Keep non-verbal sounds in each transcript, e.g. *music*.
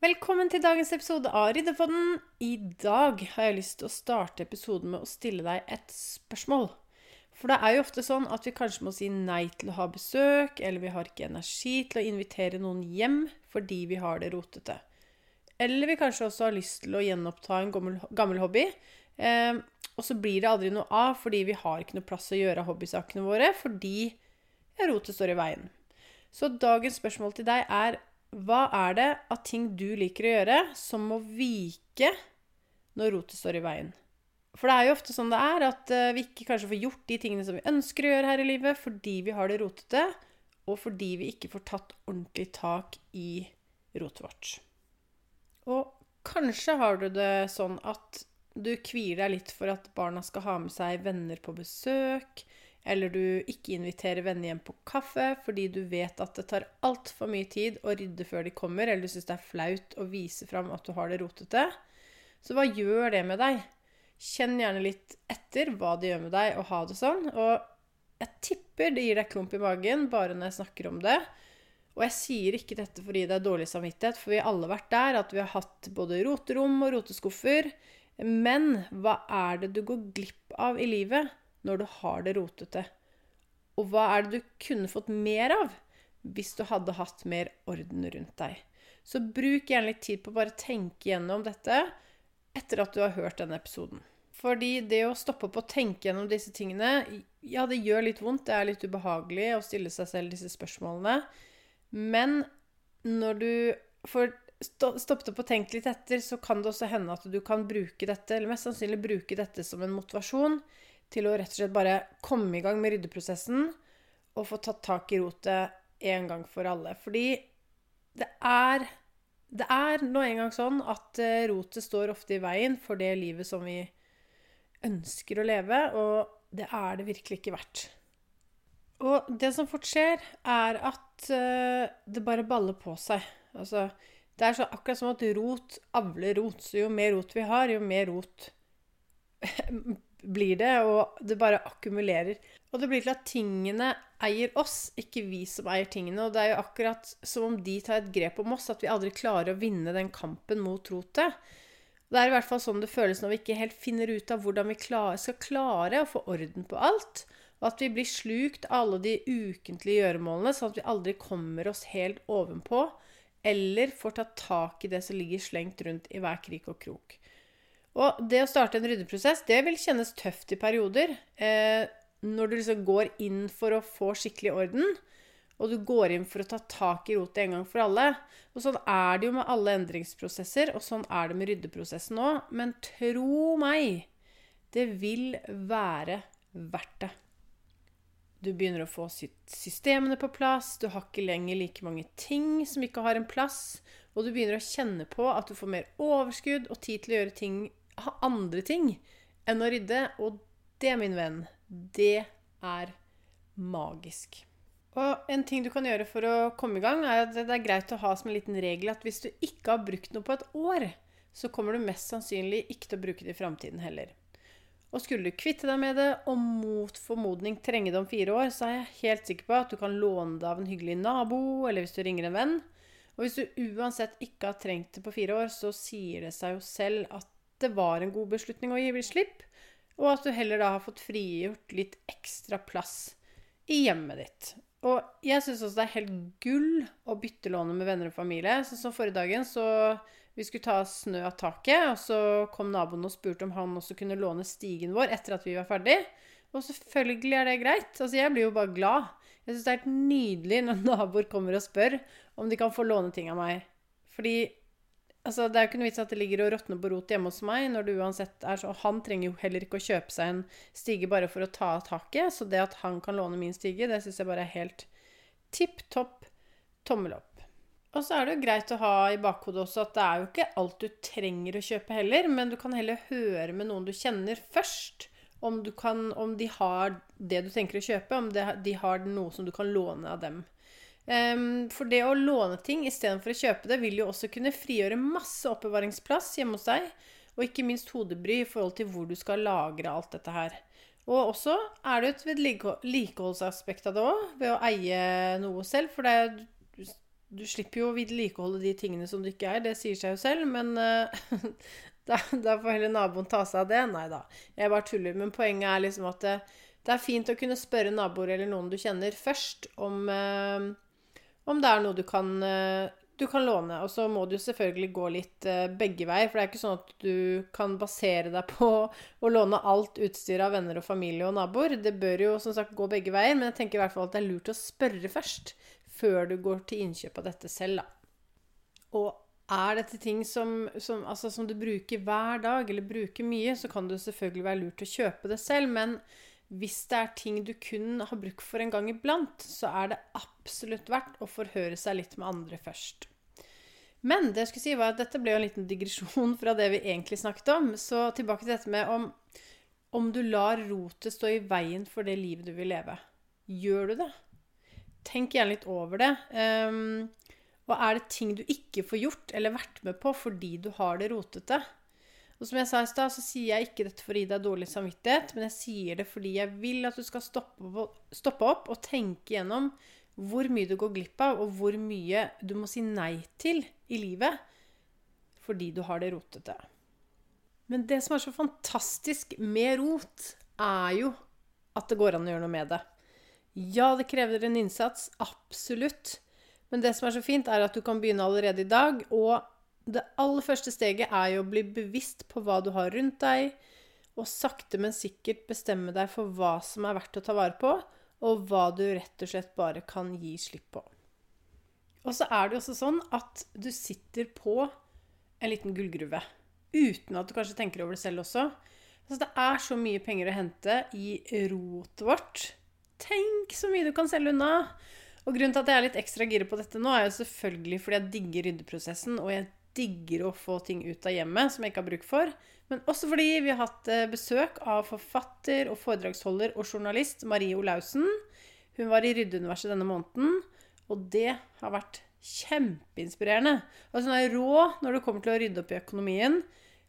Velkommen til dagens episode av Ryddepodden. I dag har jeg lyst til å starte episoden med å stille deg et spørsmål. For det er jo ofte sånn at vi kanskje må si nei til å ha besøk, eller vi har ikke energi til å invitere noen hjem fordi vi har det rotete. Eller vi kanskje også har lyst til å gjenoppta en gammel, gammel hobby. Eh, og så blir det aldri noe av fordi vi har ikke noe plass å gjøre hobbysakene våre fordi rotet står i veien. Så dagens spørsmål til deg er hva er det av ting du liker å gjøre, som må vike når rotet står i veien? For det er jo ofte sånn det er, at eh, vi ikke kanskje får gjort de tingene som vi ønsker å gjøre her i livet, fordi vi har det rotete, og fordi vi ikke får tatt ordentlig tak i rotet vårt. Og kanskje har du det sånn at du kvier deg litt for at barna skal ha med seg venner på besøk, eller du ikke inviterer venner hjem på kaffe fordi du vet at det tar altfor mye tid å rydde før de kommer, eller du syns det er flaut å vise fram at du har det rotete. Så hva gjør det med deg? Kjenn gjerne litt etter hva det gjør med deg å ha det sånn. Og jeg tipper det gir deg klump i magen bare når jeg snakker om det. Og jeg sier ikke dette fordi det er dårlig samvittighet, for vi har alle vært der at vi har hatt både roterom og roteskuffer. Men hva er det du går glipp av i livet når du har det rotete? Og hva er det du kunne fått mer av hvis du hadde hatt mer orden rundt deg? Så bruk gjerne litt tid på å bare tenke gjennom dette etter at du har hørt denne episoden. Fordi det å stoppe opp og tenke gjennom disse tingene, ja, det gjør litt vondt. Det er litt ubehagelig å stille seg selv disse spørsmålene. Men når du får stoppet opp og tenkt litt etter, så kan det også hende at du kan bruke dette, eller mest sannsynlig bruke dette som en motivasjon til å rett og slett bare komme i gang med ryddeprosessen og få tatt tak i rotet en gang for alle. Fordi det er det er nå engang sånn at eh, rotet står ofte i veien for det livet som vi ønsker å leve, og det er det virkelig ikke verdt. Og det som fort skjer, er at uh, det bare baller på seg. Altså, det er så akkurat som at rot avler rot. Så jo mer rot vi har, jo mer rot blir det, og det bare akkumulerer. Og det blir til at tingene eier oss, ikke vi som eier tingene. Og det er jo akkurat som om de tar et grep om oss, at vi aldri klarer å vinne den kampen mot rotet. Det er i hvert fall sånn det føles når vi ikke helt finner ut av hvordan vi skal klare å få orden på alt. Og at vi blir slukt av alle de ukentlige gjøremålene, sånn at vi aldri kommer oss helt ovenpå. Eller får tatt tak i det som ligger slengt rundt i hver krik og krok. Og det å starte en ryddeprosess, det vil kjennes tøft i perioder. Eh, når du liksom går inn for å få skikkelig orden, og du går inn for å ta tak i rotet en gang for alle. Og sånn er det jo med alle endringsprosesser, og sånn er det med ryddeprosessen òg. Men tro meg, det vil være verdt det. Du begynner å få systemene på plass, du har ikke lenger like mange ting som ikke har en plass, og du begynner å kjenne på at du får mer overskudd og tid til å gjøre ting ha andre ting enn å rydde. Og det, min venn, det er magisk. Og en ting du kan gjøre for å komme i gang, er at det er greit å ha som en liten regel at hvis du ikke har brukt noe på et år, så kommer du mest sannsynlig ikke til å bruke det i framtiden heller. Og skulle du kvitte deg med det, og mot formodning trenge det om fire år, så er jeg helt sikker på at du kan låne det av en hyggelig nabo, eller hvis du ringer en venn. Og hvis du uansett ikke har trengt det på fire år, så sier det seg jo selv at det var en god beslutning å gi slipp, og at du heller da har fått frigjort litt ekstra plass i hjemmet ditt. Og jeg syns også det er helt gull å bytte lånet med venner og familie. Så som forrige dagen, så vi skulle ta snø av taket, og så kom naboen og spurte om han også kunne låne stigen vår etter at vi var ferdig. Og selvfølgelig er det greit. Altså, jeg blir jo bare glad. Jeg syns det er helt nydelig når *laughs* naboer kommer og spør om de kan få låne ting av meg. Fordi altså, det er jo ikke noe vits at det ligger og råtner på rot hjemme hos meg når det uansett er så Han trenger jo heller ikke å kjøpe seg en stige bare for å ta av taket. Så det at han kan låne min stige, det syns jeg bare er helt tipp topp tommel opp. Og så er det jo greit å ha i bakhodet også at det er jo ikke alt du trenger å kjøpe heller, men du kan heller høre med noen du kjenner først, om, kan, om de har det du tenker å kjøpe, om de har noe som du kan låne av dem. Um, for det å låne ting istedenfor å kjøpe det, vil jo også kunne frigjøre masse oppbevaringsplass hjemme hos deg, og ikke minst hodebry i forhold til hvor du skal lagre alt dette her. Og også er det et vedlikeholdsaspekt av det òg, ved å eie noe selv. For det du, du slipper jo å vedlikeholde de tingene som du ikke er, det sier seg jo selv, men uh, *laughs* da, da, får heller naboen ta seg av det. Nei da, jeg bare tuller. Men poenget er liksom at det, det, er fint å kunne spørre naboer eller noen du kjenner, først om, uh, om det er noe du kan, uh, du kan låne. Og så må du selvfølgelig gå litt begge veier, for det er ikke sånn at du kan basere deg på å låne alt utstyr av venner og familie og naboer. Det bør jo som sagt gå begge veier, men jeg tenker i hvert fall at det er lurt å spørre først før du går til innkjøp av dette selv, da. Og er dette ting som, som, altså, som, du bruker hver dag, eller bruker mye, så kan det selvfølgelig være lurt å kjøpe det selv. Men hvis det er ting du kun har bruk for en gang iblant, så er det absolutt verdt å forhøre seg litt med andre først. Men det jeg skulle si var at dette ble en liten digresjon fra det vi egentlig snakket om. Så tilbake til dette med om, om du lar rotet stå i veien for det livet du vil leve. Gjør du det? tenk gjerne litt over det. Um, og er det ting du ikke får gjort eller vært med på fordi du har det rotete? Og som jeg sa i stad, så sier jeg ikke dette for å gi deg dårlig samvittighet, men jeg sier det fordi jeg vil at du skal stoppe opp og tenke gjennom hvor mye du går glipp av, og hvor mye du må si nei til i livet fordi du har det rotete. Men det som er så fantastisk med rot, er jo at det går an å gjøre noe med det. Ja, det krever en innsats. Absolutt. Men det som er så fint, er at du kan begynne allerede i dag. Og det aller første steget er jo å bli bevisst på hva du har rundt deg, og sakte, men sikkert bestemme deg for hva som er verdt å ta vare på, og hva du rett og slett bare kan gi slipp på. Og så er det jo også sånn at du sitter på en liten gullgruve. Uten at du kanskje tenker over det selv også. Altså, det er så mye penger å hente i rotet vårt. Tenk så mye du kan selge unna! Og grunnen til at jeg er litt ekstra gira på dette nå, er jo selvfølgelig fordi jeg digger ryddeprosessen, og jeg digger å få ting ut av hjemmet som jeg ikke har bruk for. Men også fordi vi har hatt eh, besøk av forfatter og foredragsholder og journalist Marie Olaussen. Hun var i Ryddeuniverset denne måneden, og det har vært kjempeinspirerende. Altså hun er rå når det kommer til å rydde opp i økonomien.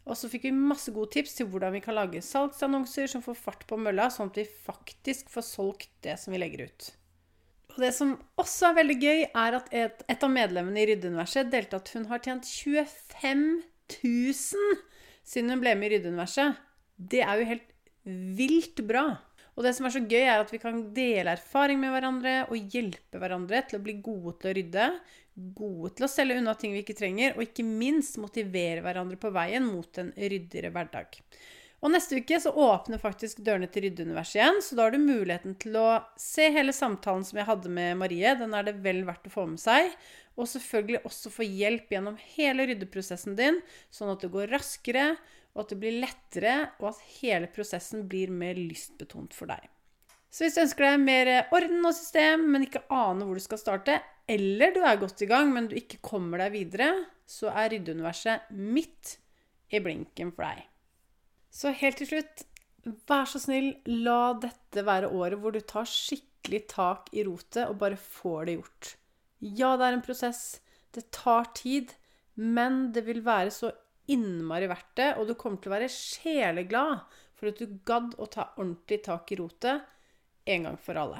Og så fikk vi masse gode tips til hvordan vi kan lage salgsannonser som får fart på mølla, sånn at vi faktisk får solgt det som vi legger ut. Og det som også er veldig gøy, er at et, et av medlemmene i Ryddeuniverset delte at hun har tjent 25 000 siden hun ble med i Ryddeuniverset. Det er jo helt vilt bra. Og det som er så gøy, er at vi kan dele erfaring med hverandre og hjelpe hverandre til å bli gode til å rydde, gode til å selge unna ting vi ikke trenger, og ikke minst motivere hverandre på veien mot en ryddigere hverdag. Og neste uke så åpner faktisk dørene til Ryddeuniverset igjen, så da har du muligheten til å se hele samtalen som jeg hadde med Marie. Den er det vel verdt å få med seg. Og selvfølgelig også få hjelp gjennom hele ryddeprosessen din, sånn at det går raskere, og at det blir lettere, og at hele prosessen blir mer lystbetont for deg. Så hvis du ønsker deg mer orden og system, men ikke aner hvor du skal starte, eller du er godt i gang, men du ikke kommer deg videre, så er ryddeuniverset midt i blinken for deg. Så helt til slutt, vær så snill, la dette være året hvor du tar skikkelig tak i rotet og bare får det gjort. Ja, det er en prosess. Det tar tid. Men det vil være så innmari verdt det, og du kommer til å være sjeleglad for at du gadd å ta ordentlig tak i rotet en gang for alle.